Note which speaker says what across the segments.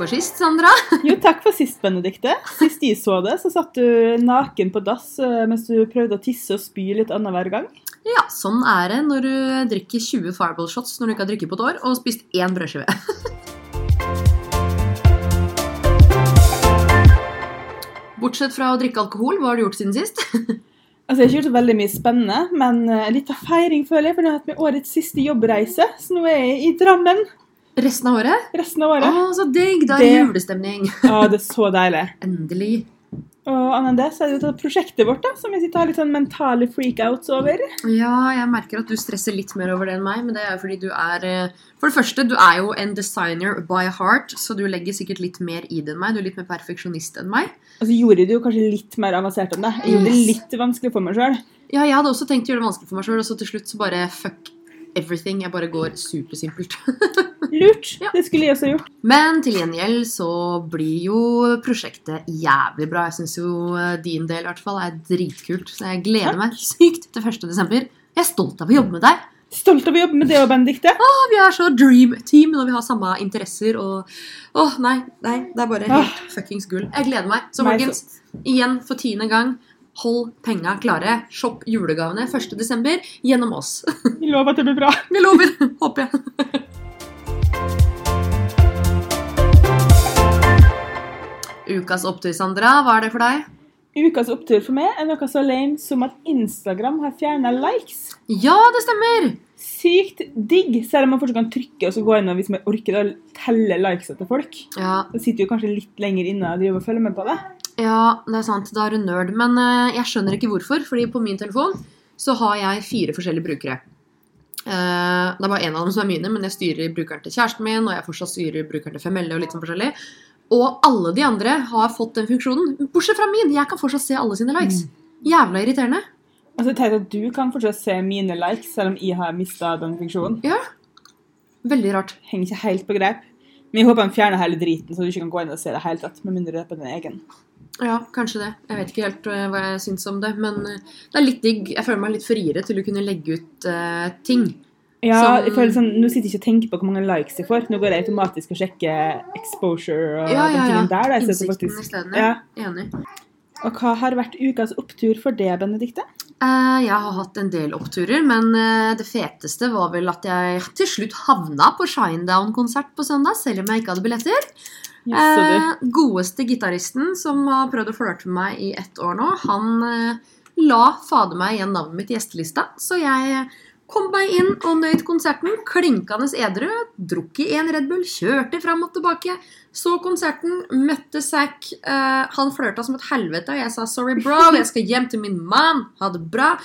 Speaker 1: for sist, Sandra.
Speaker 2: Jo, takk for sist, Benedikte. Sist jeg så det, så satt du naken på dass eh, mens du prøvde å tisse og spy litt annenhver gang.
Speaker 1: Ja, sånn er det når du drikker 20 Fireball shots når du ikke har drukket på et år, og spist én brødskive. Bortsett fra å drikke alkohol, hva har du gjort siden sist?
Speaker 2: Altså, Jeg har ikke gjort så veldig mye spennende, men eh, litt av feiring føler jeg, for nå har jeg hatt med årets siste jobbreise. Så nå er jeg i Drammen
Speaker 1: Resten av året?
Speaker 2: resten av
Speaker 1: Å,
Speaker 2: året.
Speaker 1: så digg! Da er det julestemning.
Speaker 2: Å, det er så deilig.
Speaker 1: Endelig.
Speaker 2: Og annet enn det, så er det jo prosjektet vårt, da, som jeg sitter og har litt sånn mentale freakouts over.
Speaker 1: Ja, jeg merker at du stresser litt mer over det enn meg, men det er jo fordi du er eh, For det første, du er jo en designer by heart, så du legger sikkert litt mer i det enn meg. Du er litt mer perfeksjonist enn meg.
Speaker 2: Og så gjorde du jo kanskje litt mer avansert enn det. Jeg gjorde det litt vanskelig for meg sjøl.
Speaker 1: Ja, jeg hadde også tenkt å gjøre det vanskelig for meg sjøl, og så til slutt så bare fuck everything. Jeg bare går supersimpelt.
Speaker 2: Lurt.
Speaker 1: Ja.
Speaker 2: Det skulle jeg også gjort.
Speaker 1: Men til gjengjeld så blir jo prosjektet jævlig bra. Jeg syns jo eh, din del i hvert fall er dritkult. Så jeg gleder meg sykt til 1. desember. Jeg er stolt av å jobbe med deg.
Speaker 2: Stolt av å jobbe med det og Benedikte.
Speaker 1: Åh, vi er så dream team når vi har samme interesser og Åh, nei, nei. Det er bare helt fuckings gull. Jeg gleder meg. Så folkens, igjen for tiende gang, hold penga klare. Shopp julegavene 1. desember gjennom oss.
Speaker 2: Vi lover at det blir bra.
Speaker 1: Vi lover. Håper jeg. Ukas opptur, Sandra. Hva er det for deg?
Speaker 2: Ukas opptur for meg er noe så lame som at Instagram har fjerna likes.
Speaker 1: Ja, det stemmer!
Speaker 2: Sykt digg, selv om man fortsatt kan trykke og så gå inn og hvis man orker å telle likesa til folk.
Speaker 1: Ja,
Speaker 2: Så sitter jo kanskje litt lenger inne og driver og følger med på det.
Speaker 1: Ja, det er sant. Da er du nerd. Men uh, jeg skjønner ikke hvorfor, fordi på min telefon så har jeg fire forskjellige brukere. Uh, det er bare én av dem som er mine, men jeg styrer brukeren til kjæresten min, og jeg fortsatt styrer brukeren til Femelle og litt sånn forskjellig. Og alle de andre har fått den funksjonen, bortsett fra min. Jeg kan fortsatt se alle sine likes. Jævla irriterende.
Speaker 2: Altså, tenk at Du kan fortsatt se mine likes, selv om jeg har mista den funksjonen.
Speaker 1: Ja. Veldig rart.
Speaker 2: Henger ikke helt på grep. Men jeg håper han fjerner hele driten, så du ikke kan gå inn og se det hele tatt. Med mindre det er på din egen.
Speaker 1: Ja, kanskje det. Jeg vet ikke helt eh, hva jeg syns om det. Men eh, det er litt digg. Jeg føler meg litt friere til å kunne legge ut uh, ting.
Speaker 2: Ja,
Speaker 1: Som-
Speaker 2: jeg føler sånn, Nå sitter jeg ikke og tenker på hvor mange likes jeg får. Nå går jeg automatisk og sjekker exposure og
Speaker 1: Ja, ja,
Speaker 2: den
Speaker 1: ja.
Speaker 2: tingen der. da.
Speaker 1: Innsikten isteden.
Speaker 2: Ja.
Speaker 1: Enig.
Speaker 2: Og hva har vært ukas opptur for det, Benedikte?
Speaker 1: Uh, jeg har hatt en del oppturer, men uh, det feteste var vel at jeg til slutt havna på Shinedown-konsert på søndag, selv om jeg ikke hadde billetter. Eh, godeste gitaristen som har prøvd å flørte med meg i ett år nå, han eh, la fader meg igjen navnet mitt i gjestelista, så jeg kom meg inn og nøyd konserten, klinkende edru, drukk i en Red Bull, kjørte fram og tilbake, så konserten, møtte Zack, eh, han flørta som et helvete, og jeg sa 'sorry, bro, jeg skal hjem til min mann, ha det bra'.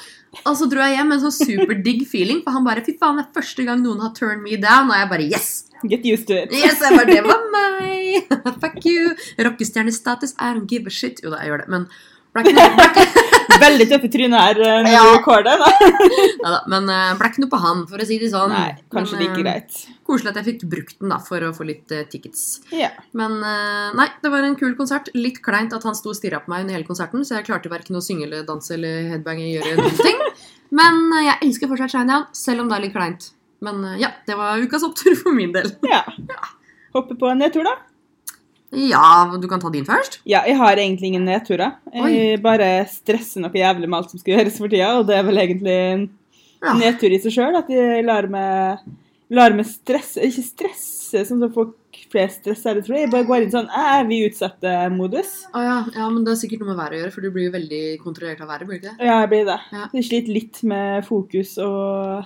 Speaker 1: Og så dro jeg hjem med en sånn superdigg feeling, for han bare 'fy faen, det er første gang noen har turned me down', og jeg bare 'yes'.
Speaker 2: Get used to it.
Speaker 1: Yes, jeg bare, det var meg! Fuck you! Rockestjernestatus, I don't give a shit. Jo da, jeg gjør det, men ikke,
Speaker 2: Veldig tøffe trynet her eh, når
Speaker 1: Ja.
Speaker 2: du recorder.
Speaker 1: Neida, men eh, ble ikke noe på han, for å si det sånn.
Speaker 2: Nei, kanskje
Speaker 1: Men,
Speaker 2: like
Speaker 1: eh,
Speaker 2: greit.
Speaker 1: Koselig at jeg fikk brukt den da, for å få litt uh, tickets.
Speaker 2: Yeah.
Speaker 1: Men uh, nei, det var en kul konsert. Litt kleint at han sto og stirra på meg under hele konserten, så jeg klarte verken å synge eller danse eller headbange gjøre noen ting. Men uh, jeg elsker fortsatt Shinedown, selv om det er litt kleint. Men ja, det var ukas opptur for min del.
Speaker 2: ja. Hoppe på en nedtur, da?
Speaker 1: Ja, du kan ta din først.
Speaker 2: Ja, jeg har egentlig ingen nedturer. Jeg bare stresser noe jævlig med alt som skal gjøres for tida, og det er vel egentlig en
Speaker 1: Ja.
Speaker 2: nedtur i seg sjøl. At jeg lar meg, lar meg stresse Ikke stresse sånn som folk flest stresser, tror jeg. Jeg bare går inn sånn Er vi utsatte-modus?
Speaker 1: Å ja, ja, men det er sikkert noe med været å gjøre, for du blir jo veldig kontrollert av været, blir du ikke det?
Speaker 2: Ja, jeg blir det.
Speaker 1: Ja.
Speaker 2: Jeg sliter litt med fokus og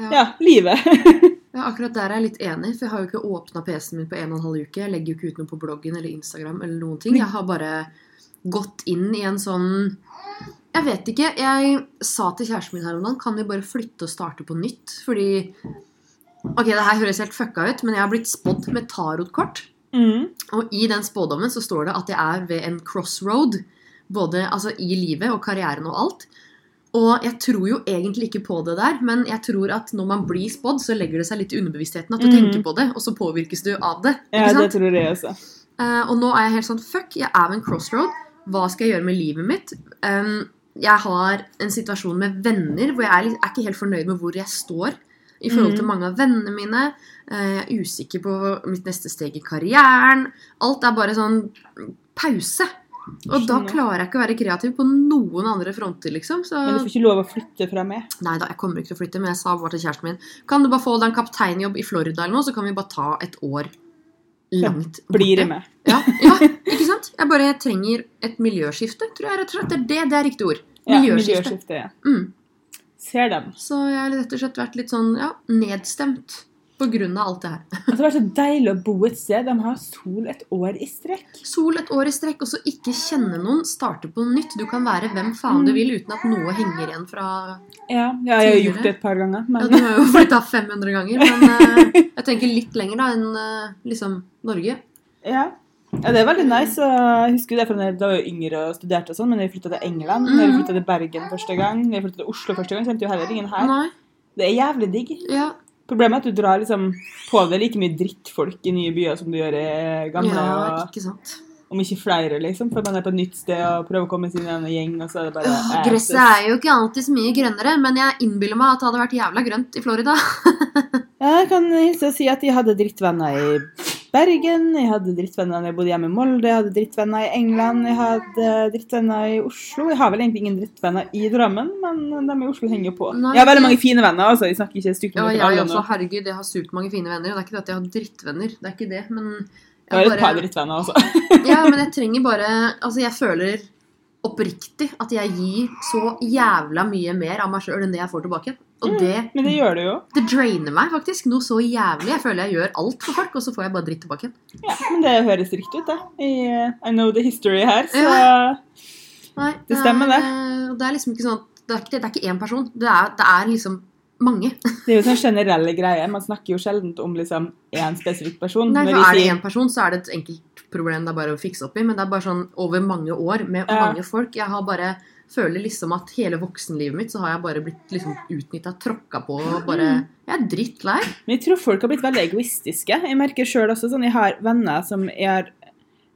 Speaker 1: Ja.
Speaker 2: ja, livet.
Speaker 1: Ja, akkurat der er jeg litt enig, for jeg har jo ikke åpna PC-en min på en og en halv uke. Jeg legger jo ikke ut noe på bloggen eller Instagram eller noen ting. Jeg har bare gått inn i en sånn Jeg vet ikke. Jeg sa til kjæresten min her om dagen kan vi bare flytte og starte på nytt. Fordi Ok, det her høres helt fucka ut, men jeg har blitt spådd med tarotkort.
Speaker 2: Mm.
Speaker 1: Og i den spådommen så står det at jeg er ved en crossroad. Både altså, i livet og karrieren og alt. Og jeg tror jo egentlig ikke på det der, men jeg tror at når man blir spådd, så legger det seg litt i underbevisstheten at du
Speaker 2: mm.
Speaker 1: tenker på det, og så påvirkes du av det.
Speaker 2: Ja,
Speaker 1: sant?
Speaker 2: det tror jeg også.
Speaker 1: Uh, og nå er jeg helt sånn Fuck, jeg er ved en crossroad. Hva skal jeg gjøre med livet mitt? Um, jeg har en situasjon med venner hvor jeg er, er ikke helt fornøyd med hvor jeg står. i forhold til
Speaker 2: Mhm.
Speaker 1: mange av vennene mine. Eh, Jeg er usikker på mitt neste steg i karrieren. Alt er bare sånn pause. Og da klarer jeg ikke å være kreativ på noen andre fronter, liksom. Så
Speaker 2: Men du får ikke lov å flytte fra meg.
Speaker 1: Nei da, jeg kommer ikke til å flytte, men jeg sa bare til kjæresten min Kan du bare få deg en kapteinjobb i Florida eller noe, så kan vi bare ta et år langt borte.
Speaker 2: Blir det med.
Speaker 1: Ja, ja, ikke sant? Jeg bare trenger et miljøskifte, tror jeg rett og slett. Det er det, det er riktig ord.
Speaker 2: Ja,
Speaker 1: Miljøskifte.
Speaker 2: miljøskifte. Ja.
Speaker 1: Mm.
Speaker 2: Ser dem.
Speaker 1: Så jeg har rett og slett vært litt sånn ja, nedstemt på grunn av alt det her.
Speaker 2: Altså, det var så deilig å bo et sted de har sol et år i strekk.
Speaker 1: Sol et år i strekk, og så ikke kjenne noen. Starte på nytt. Du kan være hvem faen du
Speaker 2: Mm.
Speaker 1: vil uten at noe henger igjen fra
Speaker 2: Ja, ja, jeg har gjort det et par ganger.
Speaker 1: Ja,
Speaker 2: Men
Speaker 1: du har jo flytta 500 ganger, men uh, jeg tenker litt lenger da enn uh, liksom Norge.
Speaker 2: ja. ja, det er veldig nice. Jeg husker det fra da jeg var yngre og studerte og sånn, men da jeg flytta til England, når jeg
Speaker 1: Mhm.
Speaker 2: flytta til Bergen første gang, når jeg flytta til Oslo første gang, kjente jo heller ingen her.
Speaker 1: Nei.
Speaker 2: Det er jævlig digg.
Speaker 1: Ja,
Speaker 2: Problemet er at du drar liksom på deg like mye drittfolk i nye byer som du gjør i gamle,
Speaker 1: ja, ikke sant.
Speaker 2: om ikke flere, liksom. For man er på et nytt sted og prøver å komme sin ene gjeng, og så er det bare eh,
Speaker 1: Gresset er jo ikke alltid så mye grønnere, men jeg innbiller meg at det hadde vært jævla grønt i Florida.
Speaker 2: Jeg kan hilse og si at de hadde drittvenner i Bergen, jeg hadde drittvenner når jeg bodde hjemme i Molde, jeg hadde drittvenner i England, jeg hadde drittvenner i Oslo. Jeg har vel egentlig ingen drittvenner i Drammen, men de i Oslo henger jo på.
Speaker 1: Nei,
Speaker 2: jeg har veldig mange fine venner, altså. Jeg snakker ikke stygt
Speaker 1: Ja,
Speaker 2: om
Speaker 1: jeg
Speaker 2: alle
Speaker 1: også. Herregud, jeg har supermange mange fine venner. Og det er ikke det at jeg har drittvenner, det er ikke det, men
Speaker 2: Jeg har et par drittvenner, altså.
Speaker 1: Ja, men jeg trenger bare Altså, jeg føler oppriktig at jeg gir så jævla mye mer av meg sjøl enn det jeg får tilbake. Og
Speaker 2: Mm, Men det gjør det jo.
Speaker 1: det drainer meg faktisk noe så jævlig. Jeg føler jeg gjør alt for folk, og så får jeg bare dritt tilbake igjen.
Speaker 2: Ja, men det høres riktig ut, det. I, I know the history her, så
Speaker 1: Ja. Nei,
Speaker 2: Det stemmer, det.
Speaker 1: er- Det er liksom ikke sånn det er ikke, det er ikke én person. Det er, det er liksom mange.
Speaker 2: det er jo sånn generelle greier. Man snakker jo sjelden om liksom én spesifikk person.
Speaker 1: Nei, for Er det én person, så er det et enkelt problem det er bare å fikse opp i. Men det er bare sånn over mange år med
Speaker 2: Ja.
Speaker 1: mange folk. Jeg har bare føler liksom at hele voksenlivet mitt så har jeg bare blitt liksom utnytta, tråkka på og bare
Speaker 2: Mm.
Speaker 1: Jeg er drittlei.
Speaker 2: Men jeg tror folk har blitt veldig egoistiske. Jeg merker selv også sånn, jeg har venner som jeg har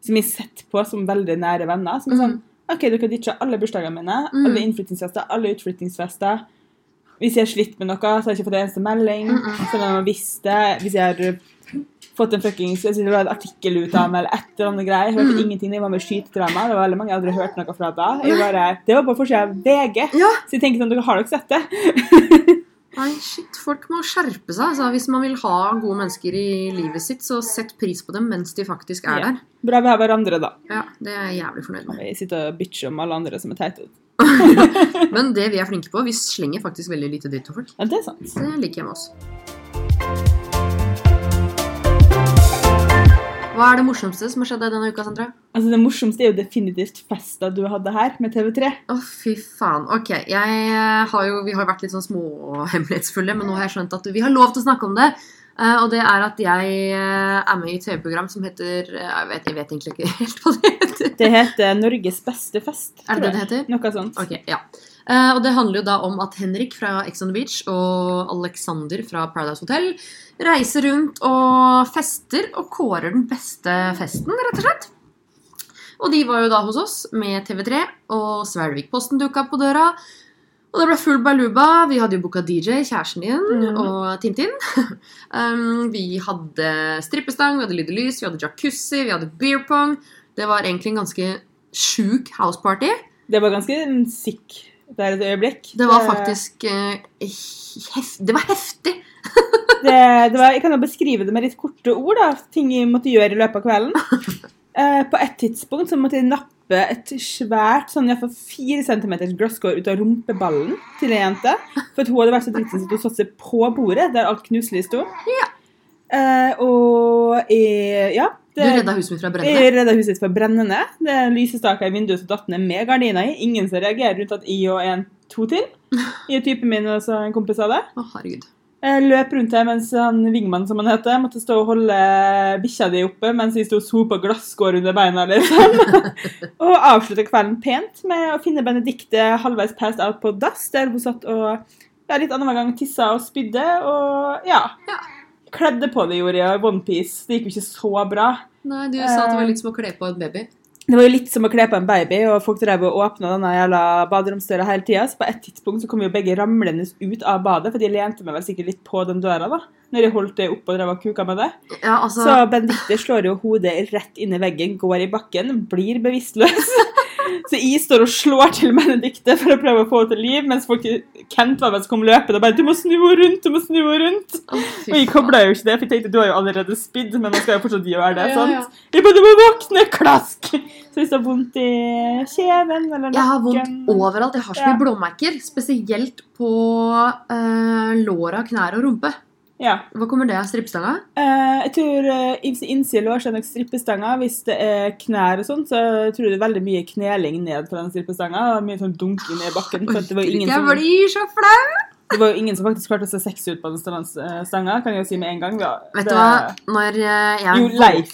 Speaker 2: som jeg setter på som veldig nære venner. Som er sånn OK, dere ditcher alle bursdagene mine,
Speaker 1: Mm.
Speaker 2: alle innflyttingsfester, alle utflyttingsfester. Hvis jeg har slitt med noe, så har jeg ikke fått en eneste melding.
Speaker 1: Mm, mm.
Speaker 2: Selv om jeg har visst det. Hvis jeg har fått en fuckings det artikkel ut av meg, eller et eller annet greier. Jeg hørte
Speaker 1: Mm.
Speaker 2: ingenting jeg var med i skytedrama. Det var veldig mange jeg aldri hørt noe fra da. Jeg bare, det var bare forsida av VG.
Speaker 1: Ja.
Speaker 2: Så jeg tenker sånn, dere har dere sett det?
Speaker 1: Nei, shit, folk må skjerpe seg. Altså, hvis man vil ha gode mennesker i livet sitt, så sett pris på dem mens de faktisk er
Speaker 2: Ja.
Speaker 1: der.
Speaker 2: Bra vi har hverandre, da.
Speaker 1: Ja, Det er jeg jævlig fornøyd med.
Speaker 2: Vi sitter og bitcher om alle andre som er teite.
Speaker 1: Men det vi er flinke på, vi slenger faktisk veldig lite dritt på folk.
Speaker 2: Ja, det er sant.
Speaker 1: Det liker jeg med oss. Hva er det morsomste som har skjedd deg denne uka, Sandra?
Speaker 2: Altså Det morsomste er jo definitivt festa du hadde her med TV3.
Speaker 1: Å, fy faen. Ok, eh, har jo, Vi har vært litt sånn småhemmelighetsfulle, men nå har jeg skjønt at vi har lov til å snakke om det. Uh, og det er at jeg uh, er med i et TV-program som heter uh, jeg vet, jeg vet egentlig ikke helt hva det heter.
Speaker 2: Det heter Norges beste fest.
Speaker 1: Er det det det heter?
Speaker 2: Noe sånt.
Speaker 1: Ok, ja. Eh, og det handler jo da om at Henrik fra Ex on the Beach og Alexander fra Paradise Hotel reiser rundt og fester og kårer den beste festen, rett og slett. Og de var jo da hos oss med TV3, og Svelvik-posten dukka på døra. Og det ble full baluba. Vi hadde jo booka DJ, kjæresten din,
Speaker 2: mm.
Speaker 1: og Tintin. um, vi hadde strippestang, vi hadde lyd og lys, vi hadde jacuzzi, vi hadde beer pong. Det var egentlig en ganske sjuk houseparty.
Speaker 2: Det var ganske sick der et øyeblikk.
Speaker 1: Det var faktisk eh, hef Det var heftig.
Speaker 2: det, det var, Jeg kan jo beskrive det med litt korte ord. da, Ting jeg måtte gjøre i løpet av kvelden. Eh, på et tidspunkt så måtte jeg nappe et svært sånn i hvert fall fire centimeters glasskår ut av rumpeballen til ei jente. For at hun hadde vært så dritings at hun satte seg på bordet der alt knuselig sto.
Speaker 1: Ja.
Speaker 2: Eh, og jeg, ja.
Speaker 1: Du
Speaker 2: det-
Speaker 1: redda huset mitt fra brennende.
Speaker 2: Jeg redda huset fra brennende. Det er lysestaker i vinduet som datt ned med gardiner i. Ingen som reagerer rundt at jeg og en to til. i typen min og så en kompis av det.
Speaker 1: Å, herregud.
Speaker 2: Jeg løp rundt her mens han Vingmann som han heter, måtte stå og holde bikkja di oppe mens jeg sto og sopa glasskår under beina. liksom. og avslutta kvelden pent med å finne Benedicte halvveis passed out på dass, der hun satt og ja, litt annenhver gang tissa og spydde. Og ja.
Speaker 1: Ja.
Speaker 2: Kledde på det, gjorde jeg, i onepiece. Det gikk jo ikke så bra.
Speaker 1: Nei, du sa at det var
Speaker 2: Eh.
Speaker 1: litt som å kle på en baby.
Speaker 2: Det var jo litt som å kle på en baby, og folk drev og åpna denne jævla baderomsdøra hele tida. Så på et tidspunkt så kom jo begge ramlende ut av badet, for de lente meg vel sikkert litt på den døra, da. Når jeg holdt det oppe og drev og kuka med det.
Speaker 1: Ja, altså,
Speaker 2: Så Benedicte slår jo hodet rett inn i veggen, går i bakken, blir bevisstløs. Så jeg står og slår til Benedicte for å prøve å få henne til liv, mens folk Kent var med som kom løpende og bare 'Du må snu henne rundt! Du må snu henne rundt!'
Speaker 1: Oh,
Speaker 2: Og jeg kobla jo ikke det, for jeg tenkte du har jo allerede spydd, men man skal jo fortsatt gjøre det.
Speaker 1: Ja,
Speaker 2: sant?
Speaker 1: ja.
Speaker 2: Jeg bare 'Du må våkne!' Klask! Så hvis du har vondt i kjeven eller nakken
Speaker 1: Jeg har vondt overalt. Jeg har så mye
Speaker 2: Ja.
Speaker 1: blåmerker. Spesielt på uh, låra, knær og rumpe.
Speaker 2: Ja.
Speaker 1: Hva kommer det av strippestanga?
Speaker 2: Eh, jeg tror uh, innsida lår seg nok strippestanga. Hvis det er knær og sånn, så tror jeg det er veldig mye kneling ned på den strippestanga. og Mye sånn dunking ned i bakken. For det var jo ingen
Speaker 1: Jeg
Speaker 2: som,
Speaker 1: blir så flau!
Speaker 2: det var jo ingen som faktisk klarte å se sexy ut på den stanga, kan jeg jo si med en gang. Ja,
Speaker 1: Vet du hva? Når eh, jeg
Speaker 2: Jo,
Speaker 1: leif.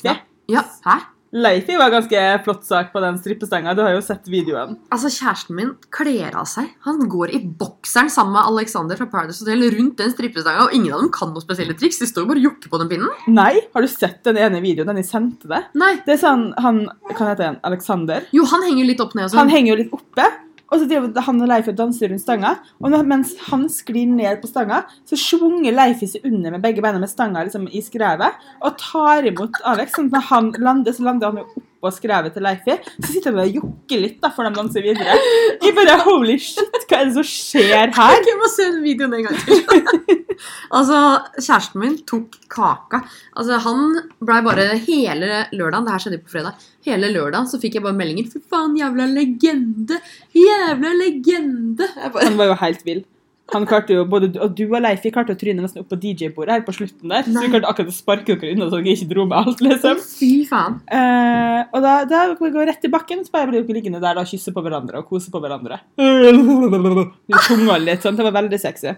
Speaker 1: Ja, hæ?
Speaker 2: Leifi var ganske flott sak på den strippestanga. Du har jo sett videoen.
Speaker 1: Altså, Kjæresten min kler av seg. Han går i bokseren sammen med Alexander fra Paradise Hotel rundt den strippestanga, og ingen av dem kan noe spesielle triks. De står jo bare og jokker på den pinnen.
Speaker 2: Nei, har du sett den ene videoen? Den jeg sendte deg?
Speaker 1: Nei.
Speaker 2: Det er sånn, han, Kan heter han? Alexander?
Speaker 1: Jo, han henger jo litt opp ned og
Speaker 2: Han
Speaker 1: sånn.
Speaker 2: henger jo litt oppe. Og så driver han og Leif og danser rundt stanga. Og mens han sklir ned på stanga, så svunger Leif seg under med begge beina med stanga liksom, i skrevet og tar imot Alex. Sånn at når han lander, så lander han jo oppå skrevet til Leifi. Så sitter han og jokker litt da, før de danser videre. Jeg bare Holy shit, hva er det som skjer her?
Speaker 1: Jeg må se den videoen en gang til. altså, Kjæresten min tok kaka. Altså, Han blei bare hele lørdagen Det her skjedde på fredag. Hele lørdagen så fikk jeg bare meldinger. Fy faen, jævla legende! Jævla legende! Bare,
Speaker 2: Han var jo helt vill. Han klarte jo, både, og du og Leif vi klarte å tryne nesten opp på DJ-bordet her på slutten der. Så vi klarte akkurat å sparke dere unna så dere ikke dro med alt, liksom.
Speaker 1: Fy faen.
Speaker 2: Eh, og da, da vi gå rett i bakken, så bare blir dere liggende der da, og kysse på hverandre og kose på hverandre. Tunga litt sånn, det var veldig sexy.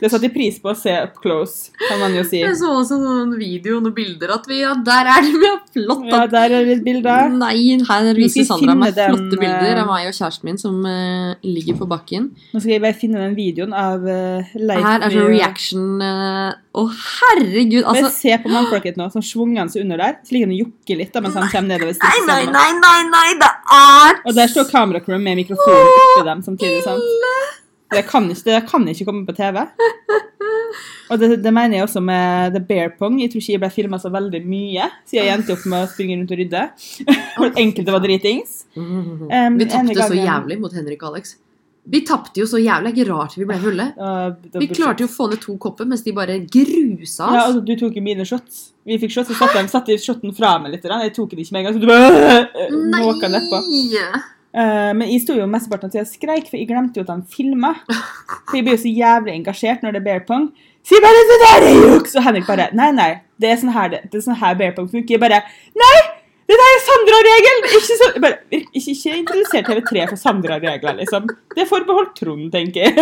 Speaker 2: Det satte de pris på å se up close, kan man jo si.
Speaker 1: Jeg så også noen videoer og bilder at vi Ja, der er det! Har flott
Speaker 2: Ja, der er det bilder.
Speaker 1: Nei, her viser Sandra meg
Speaker 2: den,
Speaker 1: flotte bilder av meg og kjæresten min som uh, ligger på bakken.
Speaker 2: Nå skal jeg bare finne den videoen av uh, Leif.
Speaker 1: Her er sånn reaction eh, Å, herregud!
Speaker 2: Altså,
Speaker 1: Altså
Speaker 2: se på mannfolket nå, sånn svunger han seg under der. Så ligger han og jokker litt da, mens han kommer nedover
Speaker 1: Nei, nei, nei, nei, nei, det er
Speaker 2: Og der står kameracrew med mikrofonen oppi dem samtidig. sant? Det kan ikke, det kan ikke komme på TV. Og det, det mener jeg også med The Bear Pong. Jeg tror ikke jeg ble filma så veldig mye, siden jeg endte opp med å springe rundt og rydde. Enkelte var dritings. Um,
Speaker 1: Vi tapte så jævlig mot Henrik og Alex. Vi tapte jo så jævlig. Det er ikke rart vi ble fulle. Vi klarte jo å få ned to kopper, mens de bare grusa
Speaker 2: Ja,
Speaker 1: oss.
Speaker 2: altså, du tok jo mine shots. Vi fikk shots, så satte jeg satte shoten fra meg litt. Jeg tok den ikke med en gang. Så du bare måka nedpå. Eh, men jeg sto jo mesteparten av tida og skreik, for jeg glemte jo at han filma. For jeg blir jo så jævlig engasjert når det er bear pong. Si bare 'Det der er juks!' Og Henrik bare 'Nei, nei, det er sånn her, det, det er sånn her bear pong funker.' Jeg bare 'Nei! Det der er Sandra-regelen!' Ikke, så, bare, ikke, ikke introdusert TV3 for Sandra-regler, liksom. Det er forbeholdt Trond, tenker jeg.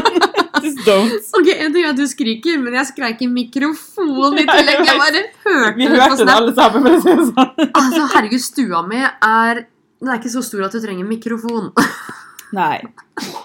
Speaker 2: Just don't.
Speaker 1: Ok, En ting er at du skriker, men jeg skreik i mikrofonen i tillegg. Jeg bare hørte
Speaker 2: Vi hørte det alle sammen, for å si det sånn.
Speaker 1: Altså, herregud, stua mi er Den er ikke så stor at du trenger mikrofon.
Speaker 2: Nei.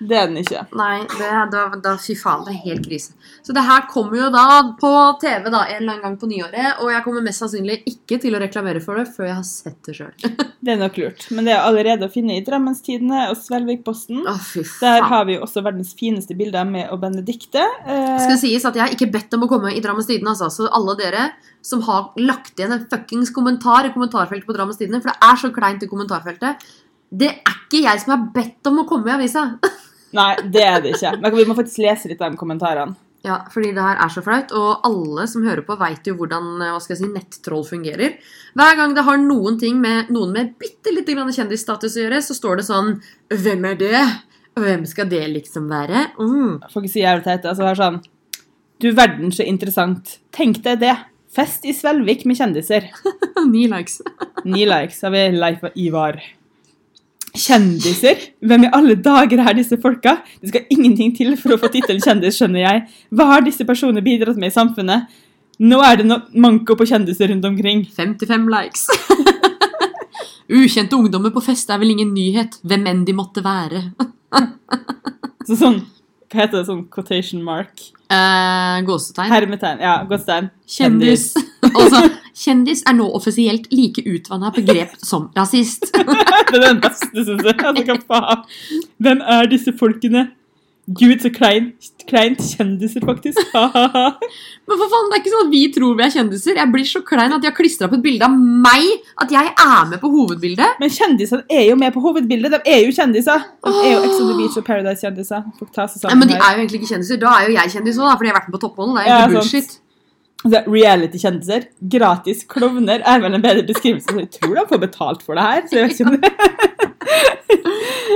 Speaker 2: Det er den ikke.
Speaker 1: Nei, det, da, da, fy faen, det er helt krise. Så det her kommer jo da på TV da, en eller annen gang på nyåret, og jeg kommer mest sannsynlig ikke til å reklamere for det før jeg har sett det sjøl.
Speaker 2: Det er nok lurt. Men det er allerede å finne i Drammenstidene og Svelvikposten.
Speaker 1: Fy
Speaker 2: Der har vi jo også verdens fineste bilder med og Benedicte. Eh,
Speaker 1: Skal det sies at jeg har ikke bedt om å komme i Drammens Tidende, altså. Så alle dere som har lagt igjen en fuckings kommentar i kommentarfeltet på Drammens Tidende, for det er så kleint i kommentarfeltet, det er ikke jeg som har bedt om å komme i avisa.
Speaker 2: Nei, det er det ikke. Men vi må faktisk lese litt av de kommentarene.
Speaker 1: Ja, fordi det her er så flaut, og alle som hører på, veit jo hvordan eh, hva skal jeg si, nettroll fungerer. Hver gang det har noen ting med noen med bitte lite grann kjendisstatus å gjøre, så står det sånn Hvem er det? Hvem skal det liksom være? Mm.
Speaker 2: Får ikke si jævlig teit. Altså, det er sånn Du verden så interessant. Tenk deg det. Fest i Svelvik med kjendiser.
Speaker 1: Ni likes.
Speaker 2: Ni likes har vi Leif Ivar. Kjendiser? Hvem i alle dager er disse folka? Det skal ingenting til for å få tittelen kjendis, skjønner jeg. Hva har disse personene bidratt med i samfunnet? Nå er det no manko på kjendiser rundt omkring.
Speaker 1: 55 likes. Ukjente ungdommer på fest er vel ingen nyhet, hvem enn de måtte være.
Speaker 2: Så sånn Hva heter det? Sånn quotation mark?
Speaker 1: Eh, gåsetegn.
Speaker 2: Hermetegn. Ja, gåsetegn.
Speaker 1: Kjendis. Og så Kjendis er nå offisielt like utvanna begrep som rasist.
Speaker 2: Det er den beste, syns jeg. Altså, hva faen? Hvem er disse folkene? Gud, så kleint, kleint kjendiser, faktisk.
Speaker 1: Men for faen, det er ikke sånn at vi tror vi er kjendiser. Jeg blir så klein at de har klistra opp et bilde av meg. At jeg er med på hovedbildet.
Speaker 2: Men kjendisene er jo med på hovedbildet. De er jo kjendiser. De er jo Ex on the Beach og Paradise-kjendiser.
Speaker 1: Men de er jo egentlig ikke kjendiser. Da er jo jeg kjendis òg, fordi jeg har vært med på Toppmodell. Det er
Speaker 2: Ja,
Speaker 1: bullshit.
Speaker 2: sant. Altså, Reality-kjendiser, gratis klovner, er vel en bedre beskrivelse. Jeg tror de får betalt for det her. Så jeg vet ikke om det.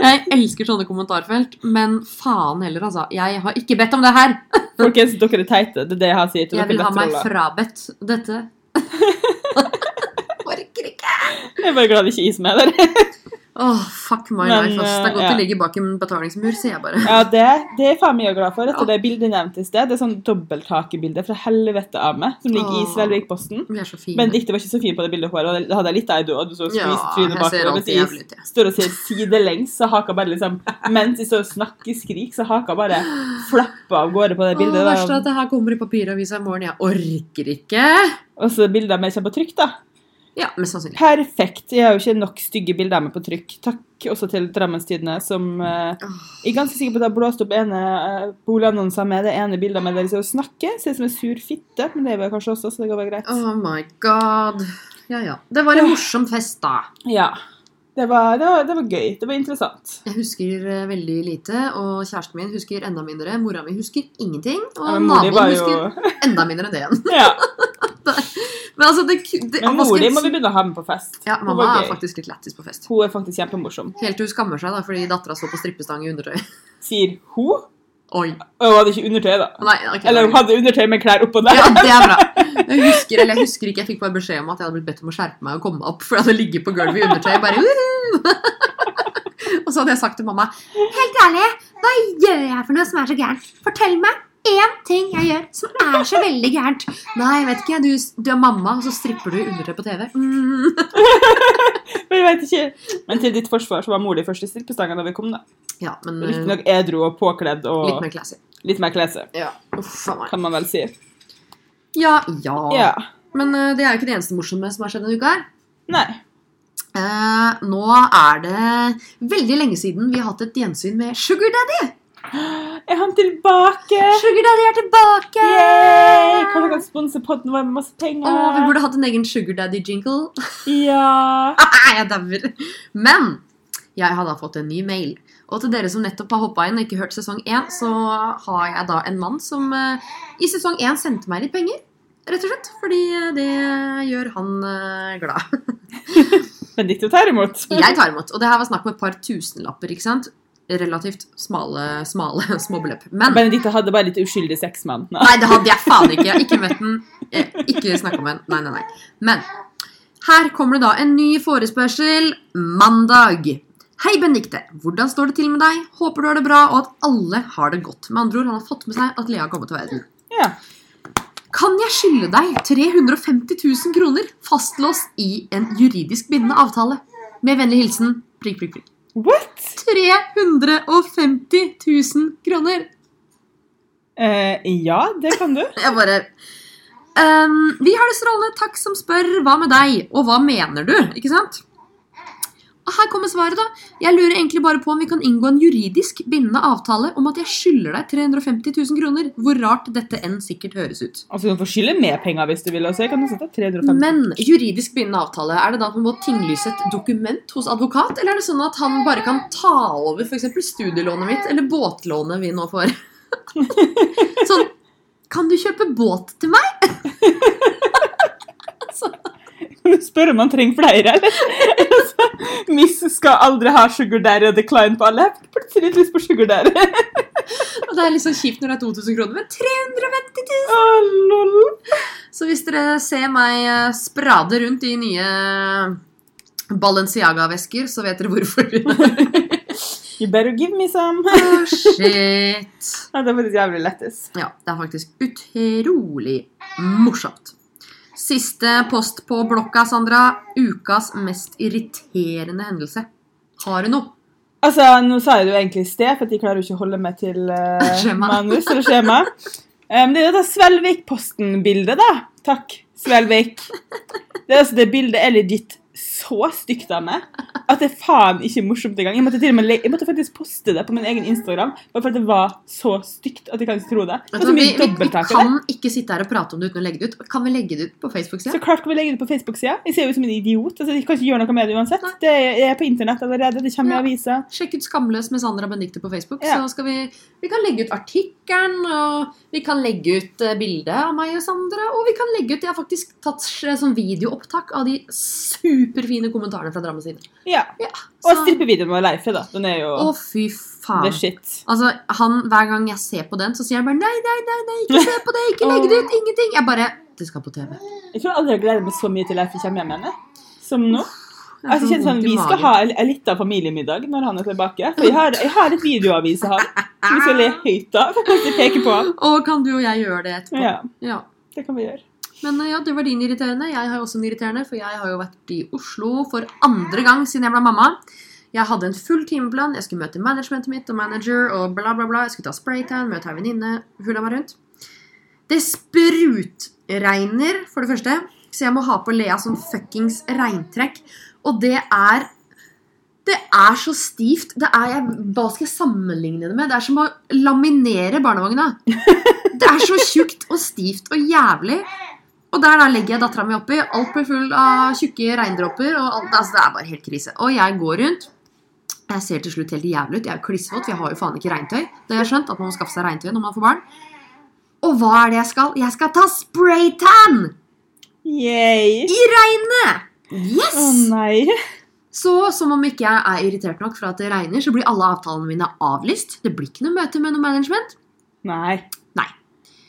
Speaker 1: Jeg elsker sånne kommentarfelt, men faen heller, altså. Jeg har ikke bedt om det her.
Speaker 2: Folkens, dere er teite. Det er det jeg har å si
Speaker 1: Jeg vil ha meg frabedt dette. Orker ikke.
Speaker 2: Jeg er bare glad det ikke er is med der.
Speaker 1: Åh, fuck my
Speaker 2: Men,
Speaker 1: life, ass. Det er godt
Speaker 2: ja.
Speaker 1: det
Speaker 2: ja.
Speaker 1: ligger bak en betalingsmur, sier jeg bare.
Speaker 2: Ja, det, det er faen meg jeg glad for. Etter
Speaker 1: Ja.
Speaker 2: det bildet nevnt nevnte i sted. Det er sånn dobbelttakebilde fra helvete av meg, som ligger i
Speaker 1: Åh.
Speaker 2: Svelvikposten.
Speaker 1: Men.
Speaker 2: Benedicte var ikke så fin på det bildet har, og det hadde jeg litt av i og du så
Speaker 1: Ja,
Speaker 2: skvise trynet
Speaker 1: jeg
Speaker 2: bakover. Mens
Speaker 1: jævlig ut,
Speaker 2: jeg
Speaker 1: jeg.
Speaker 2: står og ser sidelengs, så haka bare liksom Mens jeg står og snakker skrik, så haka bare flappa av gårde på det
Speaker 1: Åh,
Speaker 2: Oh,
Speaker 1: det verste er at det her kommer i papiravisa i morgen. Jeg orker ikke.
Speaker 2: Og så bildet av meg kommer på trykk, da.
Speaker 1: Ja, mest sannsynlig.
Speaker 2: Perfekt. Jeg har jo ikke nok stygge bilder med på trykk. Takk også til Drammens Tidende, som eh, Jeg er ganske sikker på at har blåst opp ene uh, boligannonser med det ene bildet med dere som snakker. Ser ut som en sur fitte, men det er vel kanskje også, så det går vel greit.
Speaker 1: Oh my god. Ja, ja. Det var en morsom fest, da.
Speaker 2: Ja. Det var, det, var, det var gøy. Det var interessant.
Speaker 1: Jeg husker eh, veldig lite, og kjæresten min husker enda mindre. Mora mi husker ingenting, og
Speaker 2: Ja,
Speaker 1: naboen
Speaker 2: jo
Speaker 1: husker enda mindre enn det igjen.
Speaker 2: Ja.
Speaker 1: Men altså, det, det
Speaker 2: Men mor di må vi begynne å ha med på fest.
Speaker 1: Ja, mamma er faktisk litt lættis på fest.
Speaker 2: Hun er faktisk kjempemorsom.
Speaker 1: Helt til hun skammer seg da, fordi dattera står på strippestang i undertøy.
Speaker 2: Sier hun?
Speaker 1: Oi.
Speaker 2: Hun hadde ikke undertøy, da.
Speaker 1: Nei, okay,
Speaker 2: Eller hun hadde undertøy med klær oppå der.
Speaker 1: Ja, det er bra. Jeg husker, eller jeg husker ikke, jeg fikk bare beskjed om at jeg hadde blitt bedt om å skjerpe meg og komme opp, for jeg hadde ligget på gulvet i undertøy. bare «Woohoo!» Og så hadde jeg sagt til mamma Helt ærlig, hva gjør jeg for noe som er så gærent? Fortell meg én ting jeg gjør som er så veldig gærent. Nei, jeg vet ikke. Du, du er mamma, og så stripper du undertøy på TV. Mm.
Speaker 2: Men jeg vet ikke. Men til ditt forsvar så var mor di først i strippestanga da vi kom, da.
Speaker 1: Ja, men eh,
Speaker 2: Riktignok edru og påkledd og
Speaker 1: litt mer classy.
Speaker 2: litt mer klese,
Speaker 1: Ja. Uff
Speaker 2: kan man vel si.
Speaker 1: Ja, ja.
Speaker 2: Ja.
Speaker 1: Men uh, det er jo ikke det eneste morsomme som har skjedd denne uka. her.
Speaker 2: Nei.
Speaker 1: Uh, nå er det veldig lenge siden vi har hatt et gjensyn med Sugar Daddy.
Speaker 2: Er han tilbake?
Speaker 1: Sugar Daddy er tilbake!
Speaker 2: Yay! Kanskje han kan sponse podden vår med masse penger?
Speaker 1: Åh, vi burde hatt en egen Sugar Daddy-jingle.
Speaker 2: Ja.
Speaker 1: jeg dauer. Men jeg har da fått en ny mail. Og til dere som nettopp har hoppa inn og ikke hørt sesong 1, så har jeg da en mann som uh, i sesong 1 sendte meg litt penger. Rett og slett. Fordi eh, det gjør han uh, glad.
Speaker 2: Benedicte tar imot.
Speaker 1: Jeg tar imot. Og det her var snakk om et par tusenlapper, ikke sant? Relativt smale, smale småbeløp. Men
Speaker 2: Benedicte hadde bare litt uskyldig sex med han.
Speaker 1: Nei, det hadde jeg faen ikke. Jeg har ikke møtt den. Ikke snakka med den. Nei, nei, nei. Men her kommer det da en ny forespørsel mandag. Hei, Benedicte. Hvordan står det til med deg? Håper du har det bra, og at alle har det godt. Med andre ord, han har fått med seg at Lea har kommet til verden.
Speaker 2: Ja.
Speaker 1: Kan jeg skylde deg 350 000 kroner fastlåst i en juridisk bindende avtale? Med vennlig hilsen prikk, prikk, prikk.
Speaker 2: What?
Speaker 1: 350 000 kroner!
Speaker 2: Eh, ja, det kan du.
Speaker 1: Jeg bare um, Vi har det strålende. Takk som spør. Hva med deg? Og hva mener du? Ikke sant? Her kommer svaret, da. Jeg lurer egentlig bare på om vi kan inngå en juridisk bindende avtale om at jeg skylder deg 350 000 kroner. Hvor rart dette enn sikkert høres ut.
Speaker 2: Altså, Du får skylde mer penger hvis du vil. også. Jeg kan sette 350.
Speaker 1: Men juridisk bindende avtale, er det da at man må tinglyse et dokument hos advokat? Eller er det sånn at han bare kan ta over f.eks. studielånet mitt, eller båtlånet vi nå får? sånn Kan du kjøpe båt til meg?
Speaker 2: Du spørre om han trenger flere, eller? Miss skal aldri ha sugar daddy og decline på alle. Plutselig lyst på sugar daddy.
Speaker 1: Og det er litt sånn kjipt når det er 2000 kroner, men 350 000!
Speaker 2: Oh.
Speaker 1: Så hvis dere ser meg eh, sprade rundt i nye Balenciaga-vesker, så vet dere hvorfor.
Speaker 2: You better give me some.
Speaker 1: oh, shit.
Speaker 2: Ja, det er faktisk jævlig lættis.
Speaker 1: Ja, det er faktisk utrolig morsomt. Siste post på blokka, Sandra. Ukas mest irriterende hendelse. Har du noe?
Speaker 2: Altså, Nå sa jeg det jo egentlig i sted, for de klarer jo ikke å holde meg til
Speaker 1: uh,
Speaker 2: manus eller skjema. Um, det er dette Svelvik-posten-bildet, da. Takk, Svelvik. Det, altså, det bildet er legit så stygt av meg at det er faen ikke morsomt engang. Jeg måtte, til og med, jeg måtte faktisk poste det på min egen Instagram, bare for det var så stygt at jeg kan ikke tro det.
Speaker 1: Du, vi, vi, vi
Speaker 2: det.
Speaker 1: kan ikke sitte her og prate om det uten å legge det ut. Kan vi legge det ut på Facebook-sida?
Speaker 2: Så klart kan vi legge det på Facebook-sida. Jeg ser ut som en idiot. Altså, jeg kan ikke gjøre noe med det uansett.
Speaker 1: Nei.
Speaker 2: Det er på internett allerede. Det kommer i
Speaker 1: Ja.
Speaker 2: avisa.
Speaker 1: Sjekk ut Skamløs med Sandra Benedicte på Facebook.
Speaker 2: Ja.
Speaker 1: Så skal vi, vi kan legge ut artikkelen, og vi kan legge ut bildet av meg og Sandra. Og vi kan legge ut Jeg har faktisk tatt eh, sånn videoopptak av de superfine kommentarene fra Drammen sine.
Speaker 2: Ja.
Speaker 1: Ja,
Speaker 2: Og strippevideoen med Leife, da. Den er jo
Speaker 1: Å, fy faen.
Speaker 2: the shit.
Speaker 1: Altså, han, Hver gang jeg ser på den, så sier han bare nei, nei, nei, nei, ikke se på det, ikke legg det ut, ingenting. Jeg bare Det skal på TV.
Speaker 2: Jeg tror aldri jeg gleder meg så mye til Leife kommer hjem igjen. Som nå. Altså, kjenner sånn, vi skal ha en, en liten familiemiddag når han er tilbake. For jeg har, jeg har et videoavis av ham som vi skal le høyt av.
Speaker 1: Og kan du og jeg gjøre det etterpå?
Speaker 2: Ja,
Speaker 1: ja.
Speaker 2: det kan vi gjøre.
Speaker 1: Men eh, ja, det var din irriterende. Jeg har jo også en irriterende, for jeg har jo vært i Oslo for andre gang siden jeg ble mamma. Jeg hadde en full timeplan. Jeg skulle møte managementet mitt og manager og bla, bla, bla. Jeg skulle ta spraytan, møte ei venninne, hulla meg rundt. Det sprutregner, for det første, så jeg må ha på Lea som fuckings regntrekk. Og det er Det er så stivt. Det er, jeg, hva skal jeg sammenligne det med? Det er som å laminere barnevogna. Det er så tjukt og stivt og jævlig. Og der da legger jeg dattera mi oppi. Alt blir full av tjukke regndråper. Og alt, altså, det er bare helt krise. Og jeg går rundt. Jeg ser til slutt helt jævlig ut. Jeg er jo klissvåt, for jeg har jo faen ikke regntøy. Det har jeg skjønt, at man må skaffe seg regntøy når man får barn. Og hva er det jeg skal? Jeg skal ta spraytan!
Speaker 2: Yay.
Speaker 1: I regnet! Yes!
Speaker 2: Å nei.
Speaker 1: Så som om ikke jeg er irritert nok for at det regner, så blir alle avtalene mine avlyst. Det blir ikke noe møte med noe management.
Speaker 2: Nei.
Speaker 1: Nei.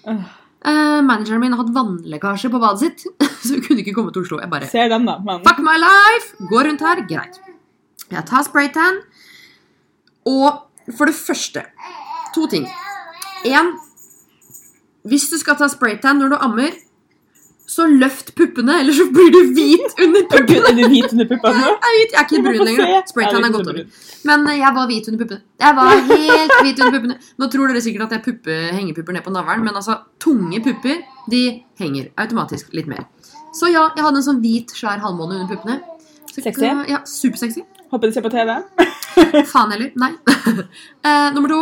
Speaker 2: Øh,
Speaker 1: Eh, manageren min har hatt vannlekkasje på badet sitt, så hun kunne ikke komme til Oslo. Jeg bare
Speaker 2: ser den, da. Men
Speaker 1: Fuck my life! Går rundt her, greit. Jeg tar spraytan. Og for det første To ting. En Hvis du skal ta spraytan når du ammer, så løft puppene, eller så blir du hvit under puppene.
Speaker 2: er du hvit under puppene?
Speaker 1: Jeg er, hvit, jeg er ikke brun lenger. Spraytan er
Speaker 2: gått
Speaker 1: over. Men eh, jeg var hvit under puppene. Jeg var helt hvit under puppene. Nå tror dere sikkert at jeg puppe, hengepupper ned på navlen, men altså, tunge pupper de henger automatisk litt mer. Så ja, jeg hadde en sånn hvit, svær halvmåne under puppene. Så,
Speaker 2: Sexy?
Speaker 1: Ja, Supersexy.
Speaker 2: Håper du ser på TV.
Speaker 1: Faen heller. Nei. Eh, nummer to.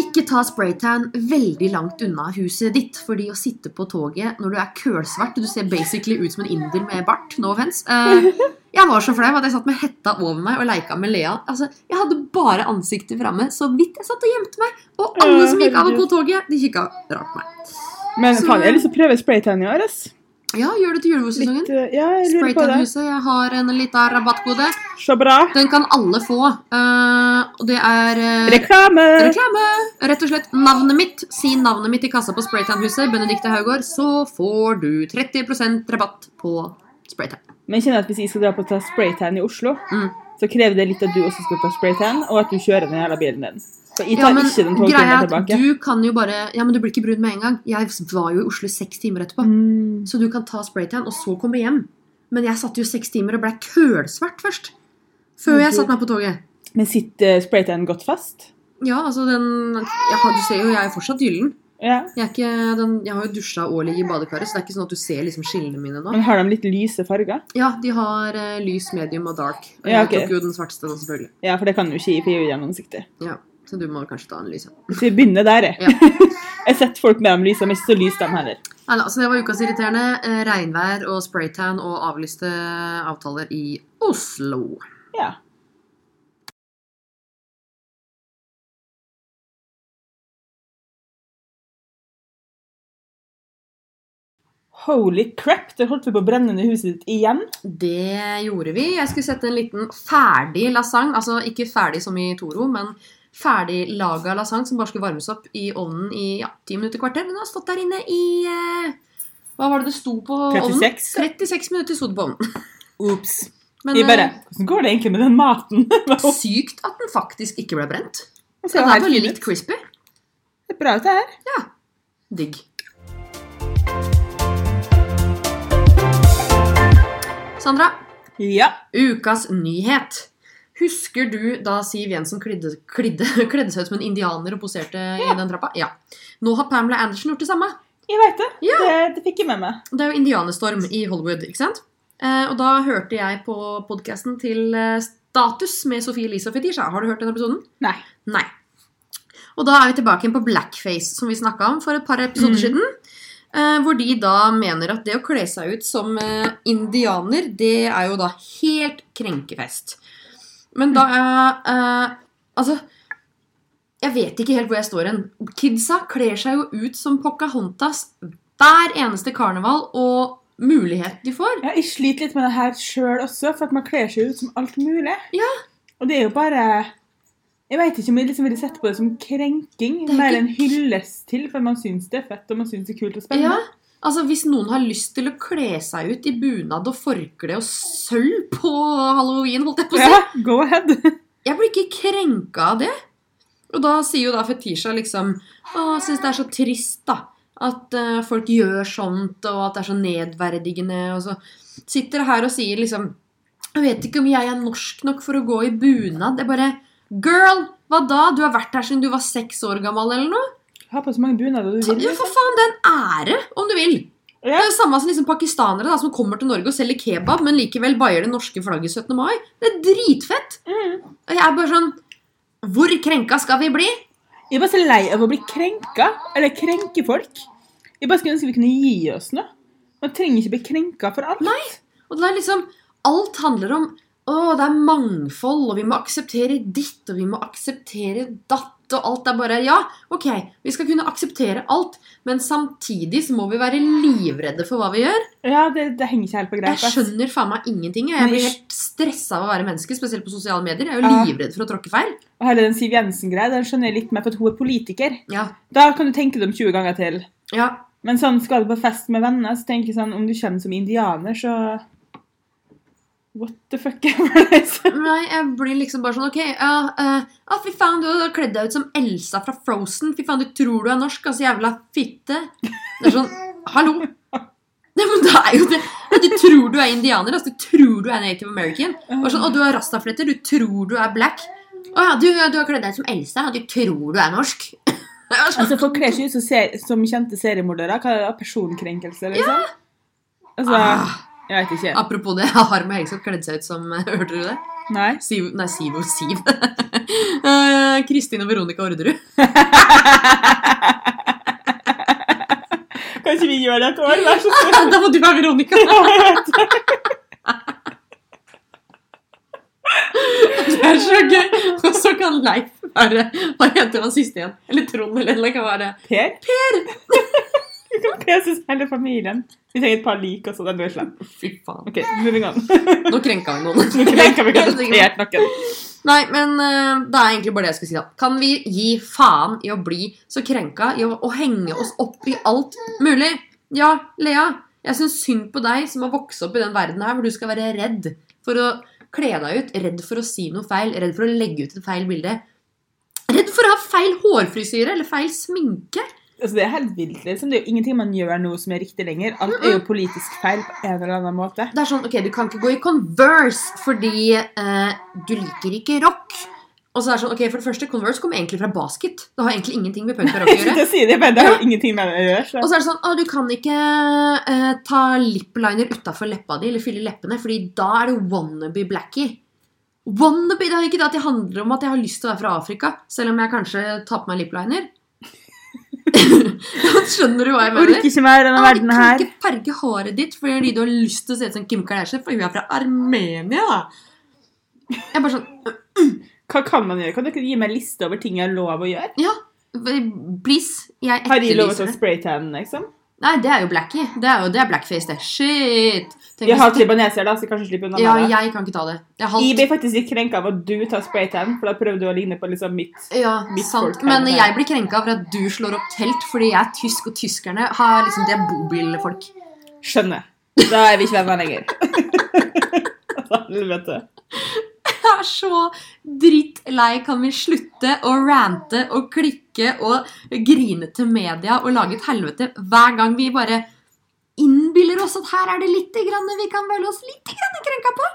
Speaker 1: Ikke ta spraytan veldig langt unna huset ditt. Fordi å sitte på toget når du er kølsvart Du ser basically ut som en inder med bart. No offense. Eh, jeg var så flau at jeg satt med hetta over meg og leika med Lea. Altså, Jeg hadde bare ansiktet framme så vidt jeg satt og gjemte meg. Og alle som gikk av og på toget, de kikka rart på meg.
Speaker 2: Men
Speaker 1: Så-
Speaker 2: faen, jeg har lyst til å prøve spraytan i år. ass.
Speaker 1: Ja, gjør det til
Speaker 2: julebordsesongen. Øh, ja.
Speaker 1: Spraytan-huset. Jeg har en liten rabattkode.
Speaker 2: Så bra.
Speaker 1: Den kan alle få. Og og det er uh,
Speaker 2: Reklame!
Speaker 1: Reklame! Rett og slett navnet mitt. Si navnet mitt i kassa på Spraytan-huset, Benedicte Haugård, så får du 30% rabatt på Spraytan.
Speaker 2: Men jeg kjenner at hvis jeg skal dra på å ta spraytan i Oslo,
Speaker 1: Mm.
Speaker 2: så krever det litt at du også skal ta spraytan, og at du kjører den jævla bilen din. Jeg
Speaker 1: Ja, men
Speaker 2: ikke den
Speaker 1: greia
Speaker 2: togturen
Speaker 1: er at
Speaker 2: tilbake.
Speaker 1: du kan jo bare Ja, men du blir ikke brun med en gang. Jeg var jo i Oslo seks timer etterpå.
Speaker 2: Mm.
Speaker 1: Så du kan ta Spraytan og så komme hjem. Men jeg satt jo seks timer og ble kølsvart først. Før jeg satte meg på toget.
Speaker 2: Men sitter spraytan godt fast?
Speaker 1: Ja, altså den har, Du ser jo, jeg er fortsatt gyllen.
Speaker 2: Yeah.
Speaker 1: Jeg, ikke, den, jeg har jo dusja og ligget i badekaret, så det er ikke sånn at du ser liksom skillene mine nå.
Speaker 2: Men har de litt lyse farger?
Speaker 1: Ja, de har uh, lys, medium og dark. Og
Speaker 2: Ja,
Speaker 1: jeg tok jo den svarteste, da, selvfølgelig.
Speaker 2: Ja, for det kan du ikke gi, for jeg er jo gjennomsiktig.
Speaker 1: Ja, Så du må kanskje ta en lys. ja.
Speaker 2: Så vi begynner der, jeg.
Speaker 1: Ja.
Speaker 2: jeg setter folk med de lyse, men ikke så lys de heller.
Speaker 1: Neida, så det var ukas irriterende. Eh, regnvær og spraytan og avlyste avtaler i Oslo.
Speaker 2: Ja. Holy crap, det holdt vi på å brenne ned huset ditt igjen.
Speaker 1: Det gjorde vi. Jeg skulle sette en liten ferdig lasagne. Altså ikke ferdig som i Toro, men ferdig laga lasagne som bare skulle varmes opp i ovnen i ja, 10 minutter kvarter. Den har stått der inne i eh, Hva var det det sto på ovnen?
Speaker 2: 36.
Speaker 1: 36 minutter sto det på ovnen.
Speaker 2: Ops.
Speaker 1: Men
Speaker 2: Jeg bare,
Speaker 1: eh,
Speaker 2: hvordan går det egentlig med den maten?
Speaker 1: sykt at den faktisk ikke ble brent. Den er
Speaker 2: veldig
Speaker 1: litt crispy.
Speaker 2: Det er bra ut det her. Ja.
Speaker 1: Digg. Sandra,
Speaker 2: Ja.
Speaker 1: ukas nyhet. Husker du da Siv Jensen klidde, klidde, kledde seg ut som en indianer og poserte i den trappa? Ja. Nå har Pamela Anderson gjort det samme.
Speaker 2: Jeg vet det.
Speaker 1: Ja.
Speaker 2: det. Det fikk jeg med meg.
Speaker 1: Det er jo indianerstorm i Hollywood, ikke sant? Eh, og da hørte jeg på podkasten til eh, Status med Sofie Elise og Fetisha. Har du hørt den episoden?
Speaker 2: Nei.
Speaker 1: Nei. Og da er vi tilbake igjen på blackface, som vi snakka om for et par episoder
Speaker 2: Mm.
Speaker 1: siden. Eh, hvor de da mener at det å kle seg ut som eh, indianer, det er jo da helt krenkefest. Men da eh, Altså, jeg vet ikke helt hvor jeg står hen. Kidsa kler seg jo ut som Pocahontas hver eneste karneval og mulighet de får.
Speaker 2: Ja, jeg sliter litt med det her sjøl også, for at man kler seg ut som alt mulig.
Speaker 1: Ja.
Speaker 2: Og det er jo bare Jeg vet ikke om jeg liksom ville sett på det som krenking.
Speaker 1: Det er
Speaker 2: Mer
Speaker 1: ikke-
Speaker 2: en hyllest til, for man syns det er fett og man syns det er kult og spennende.
Speaker 1: Ja, altså Hvis noen har lyst til å kle seg ut i bunad og forkle og sølv på halloween, holdt jeg på å si
Speaker 2: Ja, go ahead.
Speaker 1: Jeg blir ikke krenka av det. Og da sier jo da Fetisha liksom Å, syns det er så trist, da. At uh, folk gjør sånt, og at det er så nedverdigende. Og så sitter jeg her og sier liksom Jeg vet ikke om jeg er norsk nok for å gå i bunad. Det er bare Girl, hva da? Du har vært her siden du var seks år gammel, eller noe?
Speaker 2: Ha på så mange bunader du vil.
Speaker 1: ja, for faen, det er en ære, om du vil. Det er jo samme som liksom pakistanere da, som kommer til Norge og selger kebab, men likevel baier det norske flagget 17. mai. Det er dritfett!
Speaker 2: Mm.
Speaker 1: Og jeg er bare sånn Hvor krenka skal vi bli?
Speaker 2: Jeg er bare så lei av å bli krenka. Eller krenke folk. Jeg bare skulle ønske vi kunne gi oss noe. Man trenger ikke bli krenka for alt.
Speaker 1: Nei. Og det er liksom Alt handler om å, det er mangfold, og vi må akseptere ditt, og vi må akseptere datt, og alt er bare Ja, ok, vi skal kunne akseptere alt, men samtidig så må vi være livredde for hva vi gjør.
Speaker 2: Ja, det, det henger ikke helt på greip.
Speaker 1: Jeg skjønner faen meg ingenting. Jeg blir helt stressa av å være menneske, spesielt på sosiale medier. Jeg er jo
Speaker 2: Ja.
Speaker 1: livredd for å tråkke feil.
Speaker 2: Og hele den Siv Jensen-greia den skjønner jeg litt mer, for at hun er politiker.
Speaker 1: Ja.
Speaker 2: Da kan du tenke dem 20 ganger til.
Speaker 1: ja.
Speaker 2: Men sånn skal du på fest med venner, så tenker jeg sånn om du kommer som indianer, så What the fuck ever er.
Speaker 1: Nei, jeg blir liksom bare sånn OK, ja, uh, uh, fy faen, du har kledd deg ut som Elsa fra Frozen. Fy faen, du tror du er norsk, altså jævla fitte. Det er sånn Hallo? Nei, men det er jo det. Ja, Du tror du er indianer, altså. Du tror du er native american. Og sånn, Å, du har rastafletter. Du tror du er black. Å ja, du, du har kledd deg ut som Elsa. Du tror du er norsk. Sånn,
Speaker 2: Altså, Folk kler seg ut som, kjente seriemordere. Hva er det? Personkrenkelse, liksom? Altså,
Speaker 1: Ah.
Speaker 2: Jeg vet ikke.
Speaker 1: Apropos det, Harm og Hegseth kledde seg ut som Hørte du det?
Speaker 2: Nei.
Speaker 1: Siv, nei, Siv og Siv. Eh, Kristin og Veronica Orderud.
Speaker 2: Kanskje vi gjør det et år? Vær så snill.
Speaker 1: da må du være Veronica. Det er så gøy. Og så kan Leif være Hva heter han siste igjen? Eller Trond, eller eller kan være
Speaker 2: Per? Per! Vi kan pese hele familien. Vi trenger et par lik også. Den blir slem.
Speaker 1: Fy faen.
Speaker 2: Ok, moving on.
Speaker 1: Nå krenka vi noen.
Speaker 2: Nå krenker vi garantert noen.
Speaker 1: Nei, men uh, det er egentlig bare det jeg skulle si. da Kan vi gi faen i å bli så krenka i å, å henge oss opp i alt mulig? Ja, Lea, jeg syns synd på deg som har vokst opp i den verden her hvor du skal være redd for å kle deg ut, redd for å si noe feil, redd for å legge ut et feil bilde. Redd for å ha feil hårfrisyre eller feil sminke.
Speaker 2: Altså, det er helt vilt. liksom. Det er jo ingenting man gjør nå som er riktig lenger. Alt er jo politisk feil på en eller annen måte.
Speaker 1: Det er sånn, ok, Du kan ikke gå i Converse fordi eh, du liker ikke rock. Og så er det sånn, ok, for det første, Converse kommer egentlig fra basket. Det har egentlig ingenting med punk og rock å gjøre.
Speaker 2: Det sier de, men det har ja. ingenting med det å gjøre.
Speaker 1: Og
Speaker 2: Så.
Speaker 1: så er det sånn, å, du kan ikke eh, ta lipliner utafor leppa di, eller fylle leppene, fordi da er det wannabe blackie. Wannabe, Det er jo ikke det at det handler om at jeg har lyst til å være fra Afrika, selv om jeg kanskje tar på meg lipliner. Skjønner du hva jeg mener?
Speaker 2: Orker ikke mer
Speaker 1: denne
Speaker 2: verden
Speaker 1: Jeg kan ikke farge håret ditt fordi du har lyst til å se ut som Kim Kardashian, for hun er fra Armenia. da. Jeg er bare sånn
Speaker 2: Hva kan man gjøre? Kan dere gi meg en liste over ting jeg har lov å gjøre?
Speaker 1: Ja, please. Jeg
Speaker 2: Har de lov til
Speaker 1: etterlyser
Speaker 2: å
Speaker 1: spraytanne,
Speaker 2: spraytan, liksom?
Speaker 1: Nei, det er jo blackie. Det er jo det er blackface, det. Shit. Tenk
Speaker 2: vi
Speaker 1: har
Speaker 2: har libaneser, da, så vi kanskje slipper unna
Speaker 1: Ja,
Speaker 2: med det.
Speaker 1: jeg kan ikke ta det. Jeg halvt
Speaker 2: blir faktisk litt krenka av at du tar spraytan, for da prøver du å ligne på liksom mitt
Speaker 1: Ja,
Speaker 2: Mitt
Speaker 1: sant.
Speaker 2: folk
Speaker 1: Men jeg blir krenka over at du slår opp telt fordi jeg er tysk, og tyskerne har liksom det er bobilfolk.
Speaker 2: Skjønner. Da er vi ikke venner lenger. Helvete.
Speaker 1: Jeg er så drittlei. Kan vi slutte å rante og klikke og grine til media og lage et helvete hver gang vi bare innbiller oss at her er det litt grann vi kan føle oss litt grann krenka på?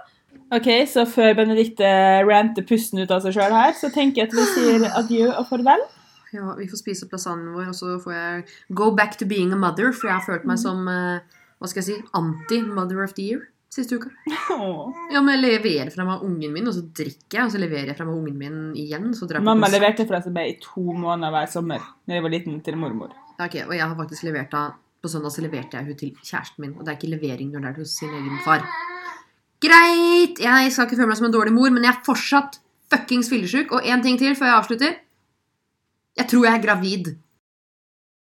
Speaker 2: Ok, så før Benedicte ranter pusten ut av seg sjøl her, så tenker jeg at vi sier adjø og farvel.
Speaker 1: Ja, Vi får spise plassanen vår, og så får jeg go back to being a mother. For jeg har følt meg som eh, hva skal jeg si, anti-mother of the year siste uka.
Speaker 2: Åh.
Speaker 1: Ja, men Jeg leverer fra meg ungen min, og så drikker jeg, og så leverer jeg fra meg ungen min igjen. Så drar jeg
Speaker 2: Mamma leverte fra seg meg i to måneder hver sommer da jeg var liten til mormor.
Speaker 1: Ok, Og jeg har faktisk levert da, På søndag så leverte jeg hun til kjæresten min. Og det er ikke levering når det er hos sin egen far. Greit! Jeg skal ikke føle meg som en dårlig mor, men jeg er fortsatt fuckings fyllesyk. Og én ting til før jeg avslutter. Jeg tror jeg er gravid.